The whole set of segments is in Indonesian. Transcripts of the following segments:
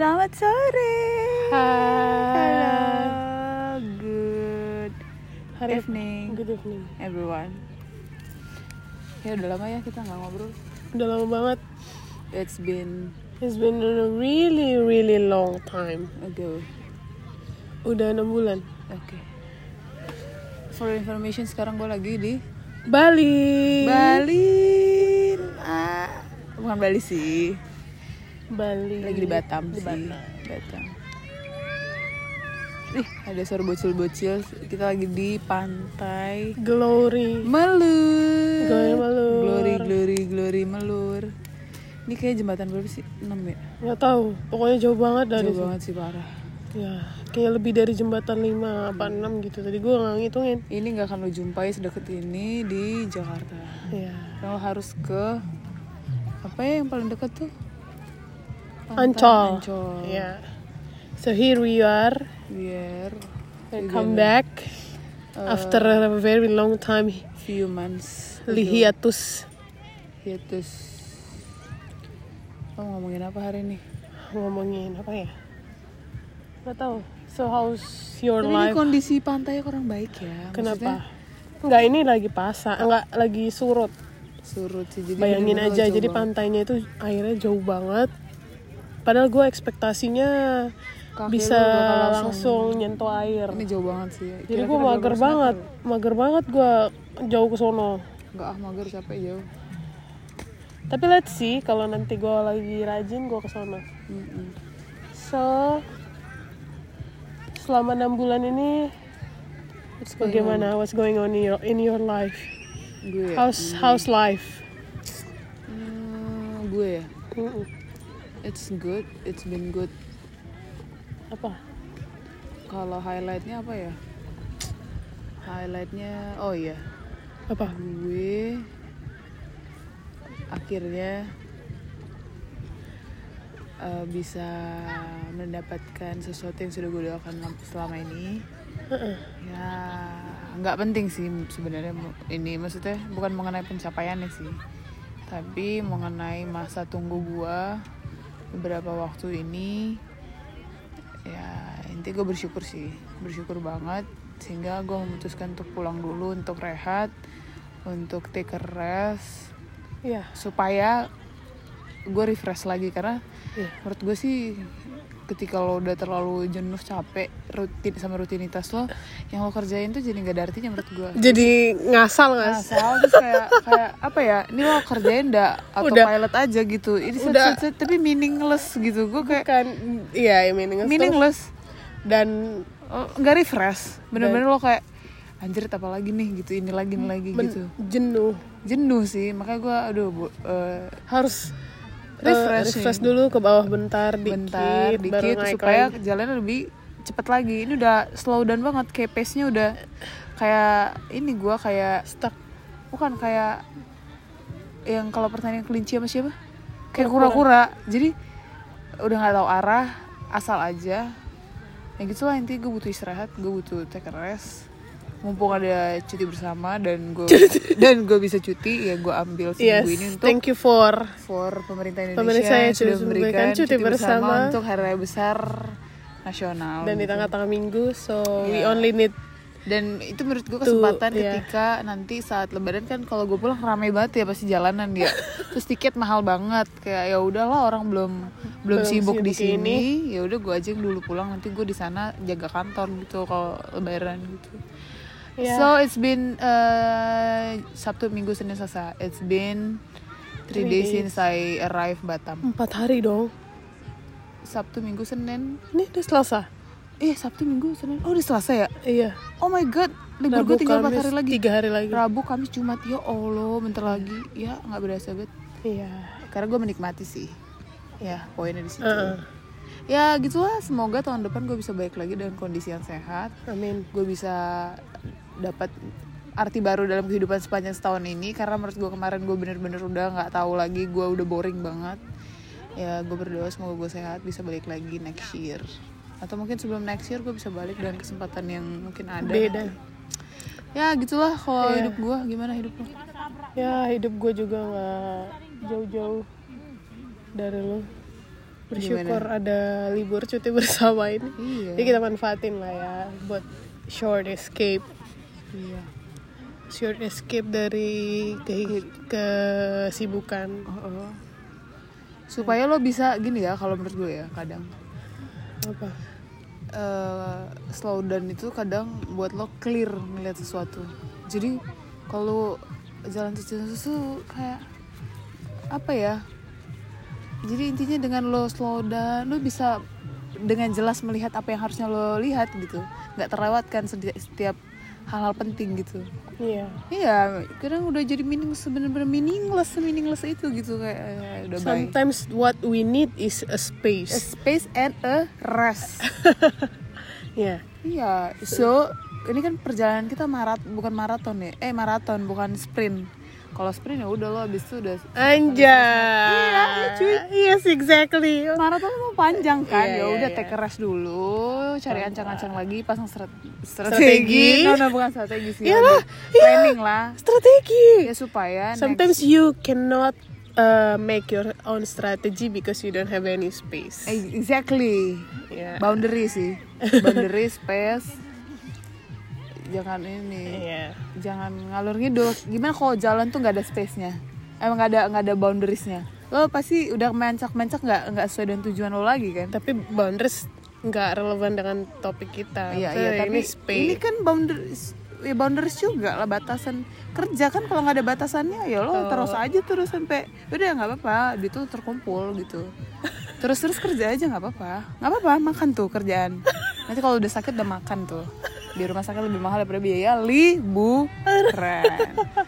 Selamat sore. Halo. Good Hari evening, Good evening. everyone. Ya udah lama ya kita nggak ngobrol. Udah lama banget. It's been It's been a really really long time. ago. Udah enam bulan. Oke. For information sekarang gue lagi di Bali. Bali. Ah, bukan Bali sih. Bali. Lagi di Batam Di sih. Batam. Batam. Ih, ada suara bocil-bocil. Kita lagi di pantai Glory. Melur. Glory Melur. Glory, glory, glory Melur. Ini kayak jembatan berapa sih? 6 ya? Nggak tahu. Pokoknya jauh banget dari Jauh banget sih parah. Ya, kayak lebih dari jembatan 5 apa 6 gitu. Tadi gue nggak ngitungin. Ini nggak akan lo jumpai sedekat ini di Jakarta. Ya. Lo harus ke apa ya yang paling dekat tuh? Ancol. Ancol. Ya. So here we are. Biar Come back after a very long time few months. hiatus. Hiatus. Lo ngomongin apa hari ini? Ngomongin apa ya? Nggak tahu. So how's your Tapi ini life? kondisi pantainya kurang baik ya. Kenapa? Enggak ini lagi pasang, enggak lagi surut. Maksudnya surut sih. Jadi Bayangin aja, jadi pantainya itu airnya jauh banget. Padahal gue ekspektasinya Kaki bisa bakal langsung, nyentuh air. Ini jauh banget sih. ya. Jadi gue mager banget, mager banget gue jauh ke sono. Enggak ah mager capek jauh. Tapi let's see kalau nanti gue lagi rajin gue ke sono. Mm-mm. So selama enam bulan ini What's bagaimana? What's going on in your in your life? on? Gue ya. How's how's life? Hmm, gue ya. Mm-mm. It's good. It's been good. Apa? Kalau highlightnya apa ya? Highlightnya, oh iya, Apa? gue akhirnya eh, bisa mendapatkan sesuatu yang sudah gue doakan lam- selama ini. Heeh. Ya, nggak penting sih sebenarnya ini maksudnya bukan mengenai pencapaiannya sih, tapi mengenai masa tunggu gua beberapa waktu ini. Ya, inti gue bersyukur sih, bersyukur banget sehingga gue memutuskan untuk pulang dulu untuk rehat, untuk take a rest Iya. supaya gue refresh lagi karena Iya. menurut gue sih ketika lo udah terlalu jenuh capek rutin sama rutinitas lo yang lo kerjain tuh jadi nggak ada artinya menurut gue Jadi ngasal nggak? sih? asal terus kayak kayak apa ya ini lo kerjain udah atau Udah. pilot aja gitu. Ini set, Udah. set, set, tapi meaningless gitu. Gue kayak kan iya ya meaningless, meaningless. Dan Oh, nggak refresh. Bener-bener lo kayak anjir apa lagi nih? Gitu ini lagi ini lagi gitu. jenuh. Jenuh sih. Makanya gue aduh bu- eh, harus Refresh refresh, refresh dulu ke bawah bentar dikit, bentar dikit supaya lagi. jalannya lebih cepet lagi. Ini udah slow down banget kayak pace nya udah kayak ini gua kayak stuck. Bukan kayak yang kalau pertandingan kelinci sama siapa? Kayak Kura-kura. kura-kura. Jadi udah nggak tahu arah asal aja. Ya gitu lah intinya gue butuh istirahat gue butuh take a rest mumpung ada cuti bersama dan gue dan gue bisa cuti ya gue ambil yes seminggu ini untuk thank you for for pemerintah Indonesia Pemerintah yang yang sudah memberikan cuti, cuti bersama, bersama. untuk hari raya besar nasional dan di gitu. tengah-tengah minggu so we Iya. only need dan itu menurut gue kesempatan Tuh, iya. ketika nanti saat lebaran kan kalau gue pulang ramai banget ya pasti jalanan dia terus tiket mahal banget kayak ya udahlah orang belum belum Belum sibuk, di sibuk sini ya udah gue aja yang dulu pulang nanti gue di sana jaga kantor gitu kalau lebaran gitu Iya. so it's been uh, sabtu minggu senin selasa. It's been three, Three days, days. since I arrive Batam. Empat hari dong. Sabtu minggu senin. Ini udah selasa? Eh sabtu minggu senin. Oh di selasa ya? Iya. Oh my god libur gue tinggal empat hari lagi. tiga hari lagi. Rabu, Kamis, Jumat, ya Allah, bentar lagi, ya nggak berasa banget. iya. Karena gue menikmati sih, ya poinnya di situ. Heeh. Ya gitulah, semoga tahun depan gue bisa baik lagi dengan kondisi yang sehat. amin. Gue bisa dapat arti baru dalam kehidupan sepanjang setahun ini. Karena menurut gue kemarin gue bener-bener udah nggak tahu lagi, gue udah boring banget. Ya gue berdoa semoga gue sehat bisa balik lagi next year. Atau mungkin sebelum next year gue bisa balik dengan kesempatan yang mungkin ada. beda Ya gitulah kalau Iya. hidup gue, gimana hidup lo? ya hidup gue juga nggak jauh-jauh dari lo bersyukur ada libur cuti bersama ini Iya. jadi kita manfaatin lah ya buat short escape Iya. short escape dari ke kesibukan Oh, oh. Supaya lo bisa gini ya kalau menurut gue ya kadang apa eh, slow down itu kadang buat lo clear ngeliat sesuatu. Jadi kalau jalan susu kayak apa ya? Jadi intinya dengan lo slow down, lo bisa dengan jelas melihat apa yang harusnya lo lihat gitu, nggak terlewatkan seti- setiap hal-hal penting gitu. iya Iya, kadang udah jadi meaning sebenarnya meaningless, meaningless itu gitu kayak eh, udah baik. sometimes what we need is a A space space and a rest. ya Iya, so ini kan perjalanan kita marat bukan maraton ya, eh maraton bukan sprint. Kalau sprint ya udah lo abis itu udah Anjay. Iya, cuy. Yes, exactly. maraton mau panjang kan, Iya, ya iya, udah iya. take rest dulu, cari ancang-ancang lagi, pasang strat- Strategi. strategi. No, no, bukan strategi sih. Iyalah, ada planning lah. Strategi. Ya supaya Sometimes next, you cannot uh, make your own strategy because you don't have any space. Exactly. Yeah. Boundary sih. Boundary space. Jangan ini. Yeah. jangan ngalur ngidul. Gimana kalau jalan tuh nggak ada space nya emang nggak ada nggak ada boundariesnya? Lo pasti udah mencak mencak nggak nggak sesuai dengan tujuan lo lagi kan? Tapi boundaries nggak relevan dengan topik kita. iya iya tapi ini space. ini kan boundaries ya boundaries juga lah batasan kerja kan kalau nggak ada batasannya ya lo terus aja terus sampai udah nggak apa-apa. Di tuh terkumpul gitu. Terus terus kerja aja nggak apa-apa. Nggak apa-apa makan tuh kerjaan. Nanti kalau udah sakit udah makan tuh di rumah sakit lebih mahal daripada biaya liburan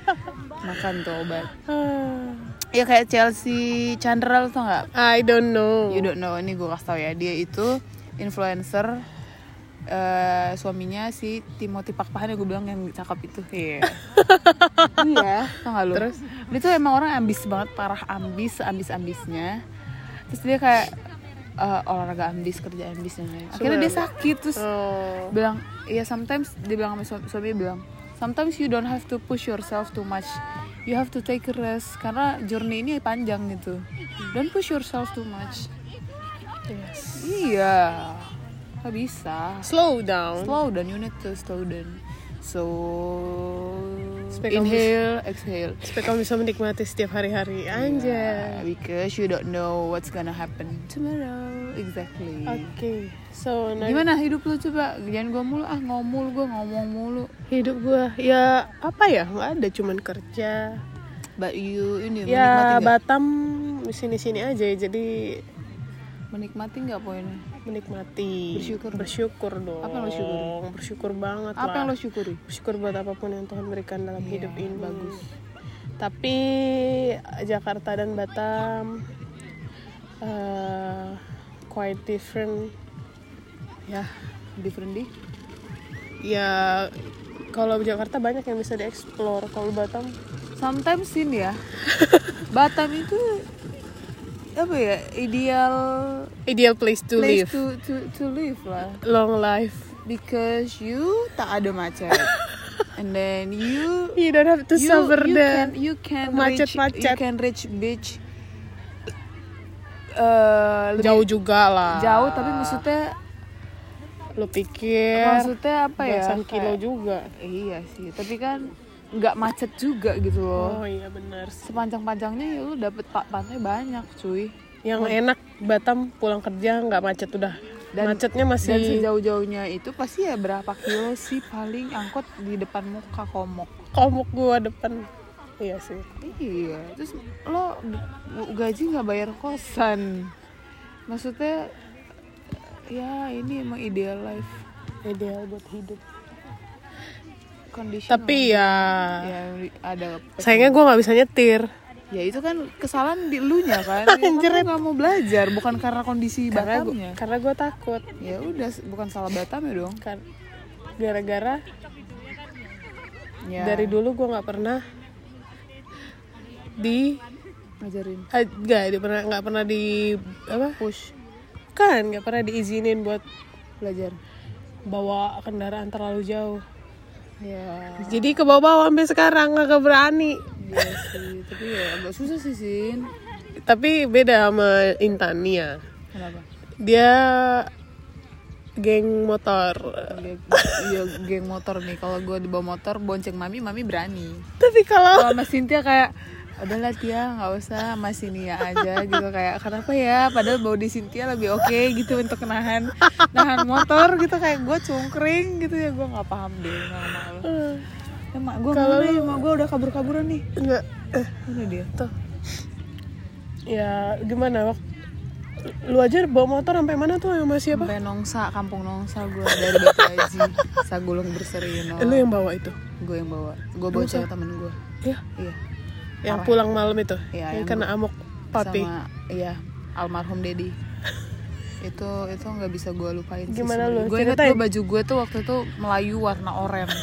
makan tuh obat Ya kayak Chelsea Chandra lo tau nggak? I don't know. You don't know, ini gue kasih tau ya Dia itu influencer eh Suaminya si Timothy Pakpahan yang gue bilang yang cakep itu Iya Iya, tau gak lu? Terus? Dia tuh emang orang ambis banget, parah ambis, ambis-ambisnya Terus dia kayak eh, olahraga ambis, kerja ambis dan lain Akhirnya dia sakit, terus Oh. bilang Iya sometimes, dia bilang sama suami, suaminya bilang Sometimes you don't have to push yourself too much. You have to take a rest Karena journey ini panjang gitu. Don't push yourself too much. Yes. Iya. Gak bisa. Slow down. Slow down, you need to slow down. So Supaya kamu Inhale, exhale Supaya kamu bisa menikmati setiap hari-hari. Yeah, Anjay. Because you don't know what's gonna happen tomorrow Exactly Oke. So, nah, Gimana hidup lu coba? Jangan gua mulu ah ngomul gua ngomong mulu hidup gua ya apa ya? nggak ada cuman kerja. But you ini menikmati Ya? Batam di sini-sini aja jadi Menikmati nggak poinnya? Menikmati Bersyukur. bersyukur dong Apa yang lo syukuri? bersyukur banget Apa lah. yang lo syukuri? bersyukur buat apa pun yang Tuhan berikan dalam Iya, hidup ini bagus. tapi Jakarta dan Batam uh, quite different Ya, different di. ya kalau Jakarta banyak yang bisa dieksplor kalau Batam Sometimes ini ya, Batam itu apa ya? Ideal ideal place to place live. to to to live lah. long life. Because you tak ada macet, and then you you don't have to you, suffer you the can you can reach macet-macet. you can reach beach eh, lebih jauh juga lah. Jauh tapi maksudnya lo pikir maksudnya apa ya? kilo kayak- juga. iya sih tapi kan nggak macet juga gitu loh. Oh iya benar sepanjang-panjangnya ya lu dapet pak pantai banyak cuy. Yang enak Batam pulang kerja nggak macet udah. Dan- macetnya dan masih sejauh-jauhnya itu pasti ya berapa kilo sih paling angkot di depan muka komok? Komuk gua depan. Iya sih. Iya terus lo gaji nggak bayar kosan? Maksudnya ya ini emang ideal life. Ideal buat hidup condition tapi ya ya ada sayangnya gua nggak bisa nyetir. Ya itu kan kesalahan di lu nya kan. Ya, kan lu nggak mau belajar bukan karena kondisi karena gua, Batamnya. karena gua takut. Ya udah bukan salah Batam ya dong. Kan gara-gara ya. dari dulu gua nggak pernah di ngajarin. Nggak di pernah nggak pernah di apa? Push. Kan nggak pernah diizinin buat belajar. bawa kendaraan terlalu jauh ya jadi ke bawah sampai sekarang nggak berani iya sih tapi ya agak susah sih sin. Tapi beda sama Intania kenapa? Dia geng motor. Iya geng motor nih. Kalau gue dibawa motor bonceng mami mami berani. Tapi kalau mas Cynthia kayak udahlah Tia nggak usah mas ini ya aja gitu. Kayak kenapa ya? Padahal di Cynthia lebih oke gitu untuk nahan nahan motor gitu. Kayak gue cungkring gitu ya gue nggak paham deh sama lo ya mak gue Kalau lu- mak gue udah kabur kaburan nih. Enggak eh, ini dia. Tuh. Ya gimana waktu lu aja bawa motor sampai mana tuh sama siapa? sampai Nongsa kampung Nongsa gue dari Batu Sagulung Berseri Eh, lu yang bawa itu? gue yang bawa. Gue bawa cewek temen gue Ya, iya yang Parah. pulang malam itu. Iya, yang yang kena amok papi. sama iya almarhum Dedi itu itu nggak bisa gue lupain Gimana lu? gue inget gue baju gue tuh waktu itu Melayu warna oranye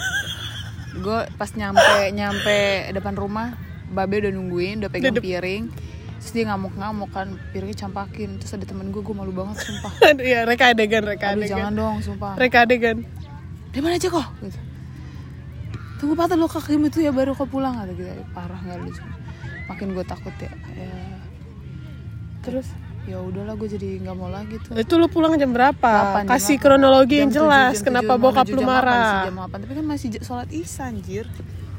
gue pas nyampe nyampe depan rumah babe udah nungguin udah pegang piring terus dia ngamuk-ngamuk kan piringnya campakin terus ada temen gue gue malu banget sumpah Iya, reka adegan, reka Aduh, adegan. jangan dong sumpah Reka adegan. di mana aja kok gitu. Tunggu patah lo kaki itu ya baru kau pulang kata gitu parah nggak lucu makin gue takut ya. Ya. Terus? Ya udahlah gue jadi nggak mau lagi tuh. Itu lu pulang jam berapa? 8, jam Kasih 8. kronologi yang Jam jelas. jam Kenapa tujuh, bokap menuju lu jam delapan marah? jam 8 tapi kan masih sholat isya anjir.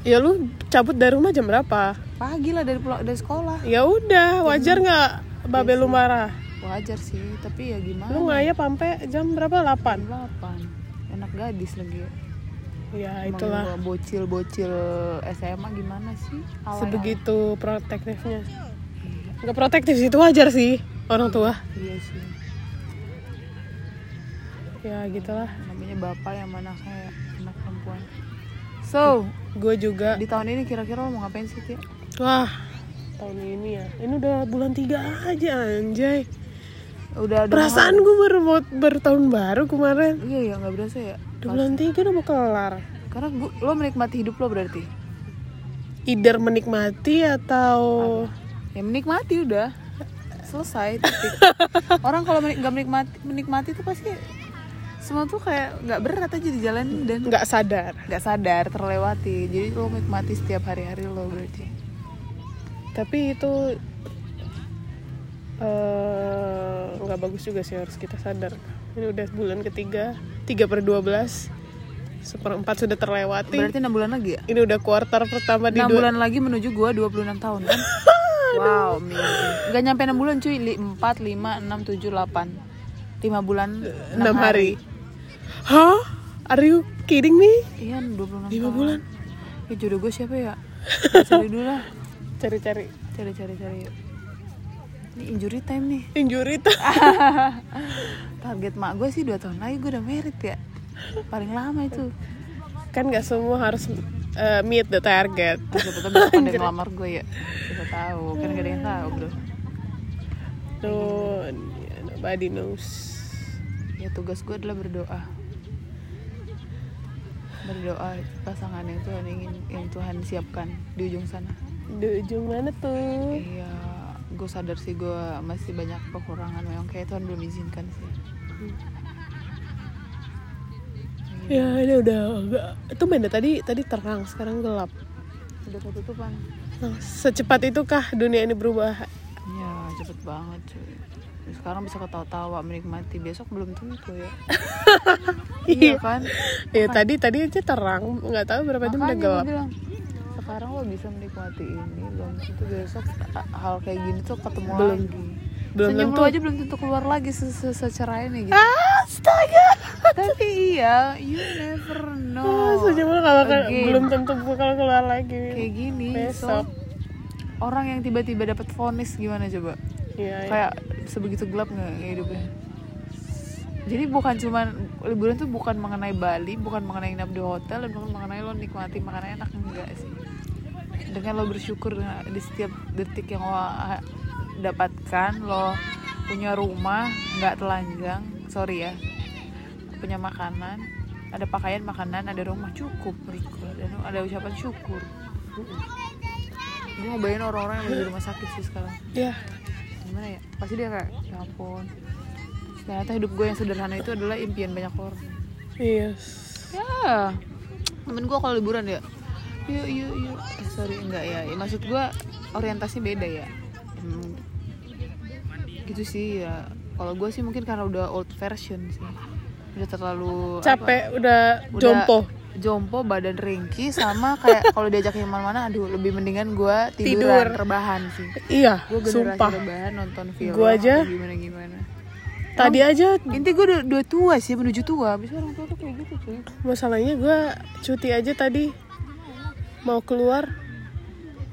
Ya lu cabut dari rumah jam berapa? pagi lah dari pulang dari sekolah. Ya udah, wajar nggak babe lu marah? wajar sih tapi ya gimana? Lu ngayap sampai jam berapa? 8 jam 8 enak gadis lagi ya Ya Emang itulah bocil-bocil SMA gimana sih Alay-alay. sebegitu protektifnya. Nggak protektif sih itu wajar sih orang tua. iya sih Ya gitulah. namanya bapak yang mana kayak anak perempuan so Gue juga. di tahun ini kira-kira lo mau ngapain sih Tia? Wah tahun ini ya. Ini udah bulan tiga aja anjay. Udah ada Perasaan gue baru mau bertahun baru kemarin. iya ya nggak berasa ya. Udah bulan tiga udah mau kelar. karena gua, lo menikmati hidup lo berarti? Either menikmati atau ya menikmati udah. Selesai titik orang kalau menik- nggak menikmati menikmati tuh pasti semua tuh kayak nggak berat aja dijalanin dan nggak sadar. nggak sadar terlewati. Jadi lo menikmati setiap hari-hari lo berarti. Tapi itu eh, nggak bagus juga sih harus kita sadar. Ini udah bulan ketiga, 3 per 12 Seperempat sudah terlewati. Berarti enam bulan lagi ya? Ini udah kuartal pertama di enam dua, bulan lagi menuju gua 26 tahun kan? Wow amazing. Nggak nyampe enam bulan cuy. Empat lima enam tujuh delapan. Lima bulan 6 hari. Hah? Are you kidding me? iya 26 5 tahun. bulan? ya jodoh gue siapa ya? Cari dulu lah. Cari-cari. Cari cari cari ini injury time nih. Injury tuh target mak gue sih dua tahun lagi gue udah merit ya. Paling lama itu. Kan gak semua harus eh, meet the target. Siapa tahu besok ada yang ngelamar gue ya. Siapa tahu. Kan gak ada yang tahu bro. No, nobody knows. Ya tugas gue adalah berdoa. Berdoa pasangan yang Tuhan ingin yang Tuhan siapkan di ujung sana. Di ujung mana tuh? iya gue sadar sih gue masih banyak kekurangan memang kayak Tuhan belum izinkan sih. Ya ini udah agak Itu beda tadi tadi terang sekarang gelap. Udah ketutupan Nah, Secepat itukah dunia ini berubah? ya cepet banget cuy. Sekarang bisa ketawa-tawa menikmati. Besok belum tentu ya. Iya kan? Ya tadi tadi aja terang. Nggak tahu berapa jam udah gelap. bilang lo bisa menikmati ini belum tentu besok hal kayak gini tuh ketemu Belum. lagi Belum senyum tentu. lo aja belum tentu keluar lagi se- se- secerah ini gitu Astaga tapi iya you never know Ah, Senyum lu nggak bakal Again. belum tentu bakal keluar lagi kayak gini Besok. so orang yang tiba-tiba dapat vonis gimana coba Iya, iya. kayak sebegitu gelap nggak hidupnya jadi bukan cuman liburan tuh bukan mengenai Bali bukan mengenai nginap di hotel dan bukan mengenai lo nikmati makanan enak enggak sih dengan lo bersyukur di setiap detik yang lo ah, dapatkan lo punya rumah nggak telanjang sorry ya punya makanan ada pakaian makanan ada rumah cukup gue dan ada ucapan syukur. Gue mau bayangin orang-orang yang di rumah sakit sih sekarang. Ya gimana ya? Pasti dia kayak ya ampun. Ternyata hidup gue yang sederhana itu adalah impian banyak orang. Iya. Ya. Temen gue kalau liburan ya yuk yuk yuk. Eh, sorry enggak ya, Ya, maksud gue orientasinya beda ya. Hmm, gitu sih ya. Kalau gue sih mungkin karena udah old version sih. Udah terlalu apa, capek udah udah jompo. jompo badan ringkih sama kayak kalau diajak ke mana-mana aduh lebih mendingan gue Tidur. rebahan sih. Iya gue generasi sumpah. rebahan nonton film Gua aja- gimana gimana. tadi aja inti gue udah, udah tua sih menuju tua. Abis orang tua tuh kayak gitu cuy. Masalahnya gue cuti aja tadi mau keluar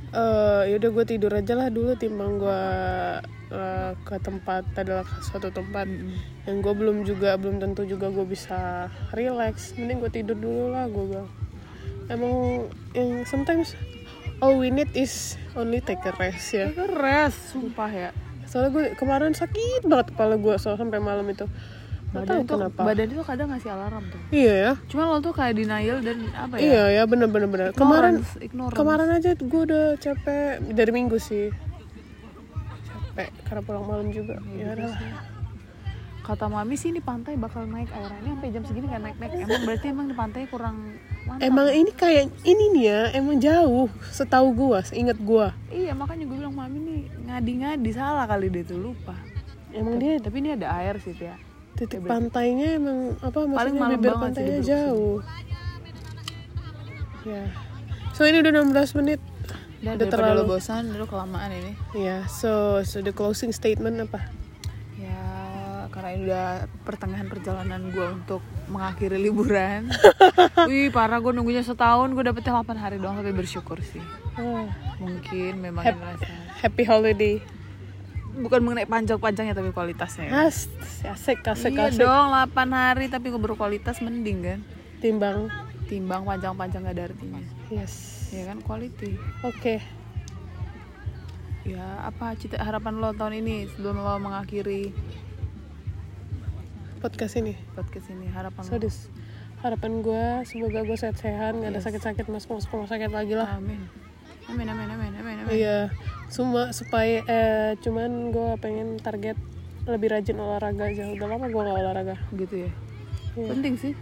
eh yaudah gue tidur aja lah dulu timbang gue eh, ke tempat adalah suatu tempat yang gue belum juga belum tentu juga gue bisa relax. Mending gue tidur dulu lah gue bilang. Emang yang sometimes all we need is only take a rest ya. Rest sumpah ya. Soalnya gue kemarin sakit banget kepala gue soal sampai malam itu Gak tahu badan tuh kenapa. badan itu kadang ngasih alarm tuh. Iya ya. Cuma lo tuh kayak denial dan apa ya? Iya ya bener bener bener. Kemarin Ignorance, kemarin aja gue udah capek dari minggu sih. Capek karena pulang malam juga. Ya udah kata mami sih ini pantai bakal naik airnya. Ini sampai jam segini kan naik naik emang berarti emang di pantai kurang mantap. Emang ini kayak ini nih ya emang jauh setahu gue seingat gue iya makanya gue bilang mami nih ngadi-ngadi. Salah kali dia tuh lupa. Emang dia tapi ini ada air sih ya titik pantainya emang apa maksudnya malam bibir pantainya jauh. Ya. So ini udah 16 menit. Udah daripada terlalu- bosan dulu kelamaan ini. Ya so so the closing statement apa? Ya karena ini udah pertengahan perjalanan gue untuk mengakhiri liburan. Wih parah gue nunggunya setahun gue dapetnya 8 hari doang tapi bersyukur sih. Ah, mungkin memang Hap- ini rasa happy holiday bukan mengenai panjang-panjangnya tapi kualitasnya. Ya. As, asik asik iya asik. dong 8 hari tapi gue berkualitas mending kan? Timbang. Timbang panjang-panjang gak ada artinya. Yes. Ya kan quality. Oke. Ya apa cita harapan lo tahun ini sebelum lo mengakhiri podcast ini? Podcast ini harapan lo? Sadis. harapan gue semoga gue sehat-sehat nggak ada sakit-sakit masuk masuk rumah sakit lagi lah. Amin amin amin amin amin amin. Iya semua supaya eh, cuman gue pengen target lebih rajin olahraga aja. Udah lama gue gak olahraga. Gitu ya? Iya. penting sih.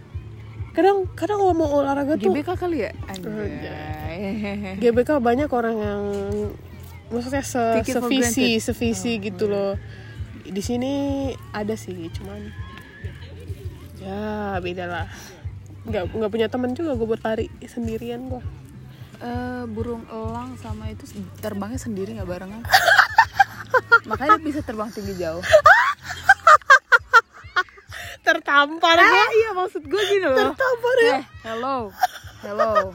Kadang kadang kalau mau olahraga tuh GBK kali ya? Anjay. GBK banyak orang yang maksudnya se Take sevisi sevisi gitu loh. di sini ada sih cuman ya beda lah. Nggak nggak punya teman juga gue buat lari sendirian gue Eh, burung elang sama itu terbangnya sendiri nggak barengan. Makanya dia bisa terbang tinggi jauh. Tertampar ah, gue iya maksud gue gini loh. Tertampar ya? Eh hello hello.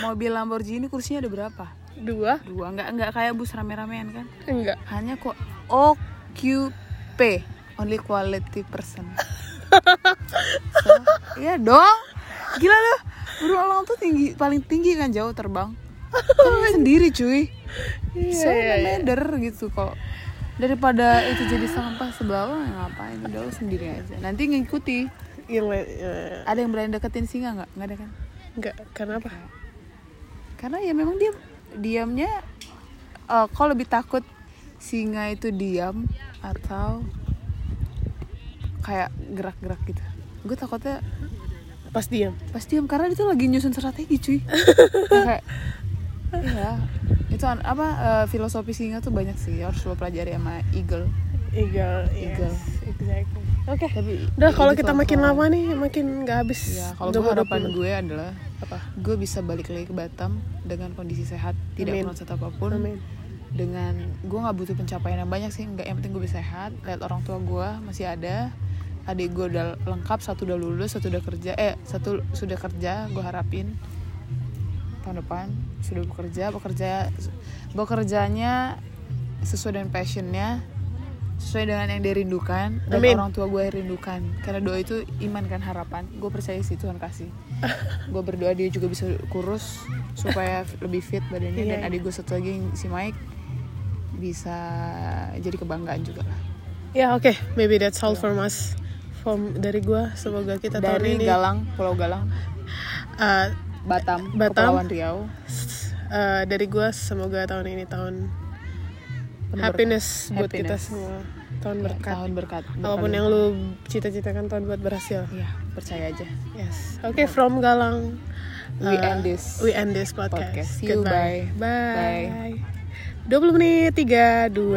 Mobil Lamborghini kursinya ada berapa? Dua. Dua nggak nggak kayak bus rame-ramean kan? Enggak. Hanya kok OQP only quality person. So, iya dong. Gila loh burung elang tuh tinggi paling tinggi kan jauh terbang. Sendiri cuy. Iya so iya, iya. gitu kok. Daripada itu jadi sampah sebelah lo ya ngapain? Udah lo sendiri aja. Nanti ngikuti. Yang lain ya, ada yang berani deketin singa nggak? Nggak ada kan? Enggak karena apa? Karena ya memang dia diamnya eh, kok lebih takut singa itu diam atau kayak gerak-gerak gitu? Gue takutnya pas diam pas diam karena itu lagi nyusun strategi cuy. Kayak iya. Itu apa eh, filosofi singa tuh banyak sih harus lo pelajari sama eagle. Eagle Eagle. yes, exactly. Oke. Tapi udah kalau kita makin apa? lama nih makin nggak habis ya kalau gue harapan 20. gue adalah apa? gue bisa balik lagi ke Batam dengan kondisi sehat tidak Amin. kurang satu apa pun. Amin. Dengan gue nggak butuh pencapaian yang banyak sih nggak yang penting gue bisa sehat lihat orang tua gue masih ada adik gue udah lengkap satu udah lulus satu udah kerja eh satu sudah kerja gue harapin tahun depan sudah bekerja bekerja bekerjanya sesuai dengan passionnya sesuai dengan yang dia rindukan dan Amin. orang tua gue rindukan. Karena doa itu iman kan harapan. Gue percaya sih Tuhan kasih. Gue berdoa dia juga bisa kurus supaya lebih fit badannya Iya, dan iya. adik gue satu lagi si Mike bisa jadi kebanggaan juga lah. Ya oke. Maybe that's all from us from dari gua. Semoga kita tahun dari ini Galang Pulau Galang. Uh, Batam, Batam. Kepulauan Riau. Uh, dari gua semoga tahun ini tahun Penuh happiness buat kita Happiness. semua. Tahun berkat. tahun berkat. Apa pun yang lu cita-citakan tahun buat berhasil. Ya percaya aja. Yes. Oke from Galang. We uh, end this we end this podcast, Podcast. See you, Goodbye. bye. bye. 20 menit 3 2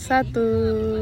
1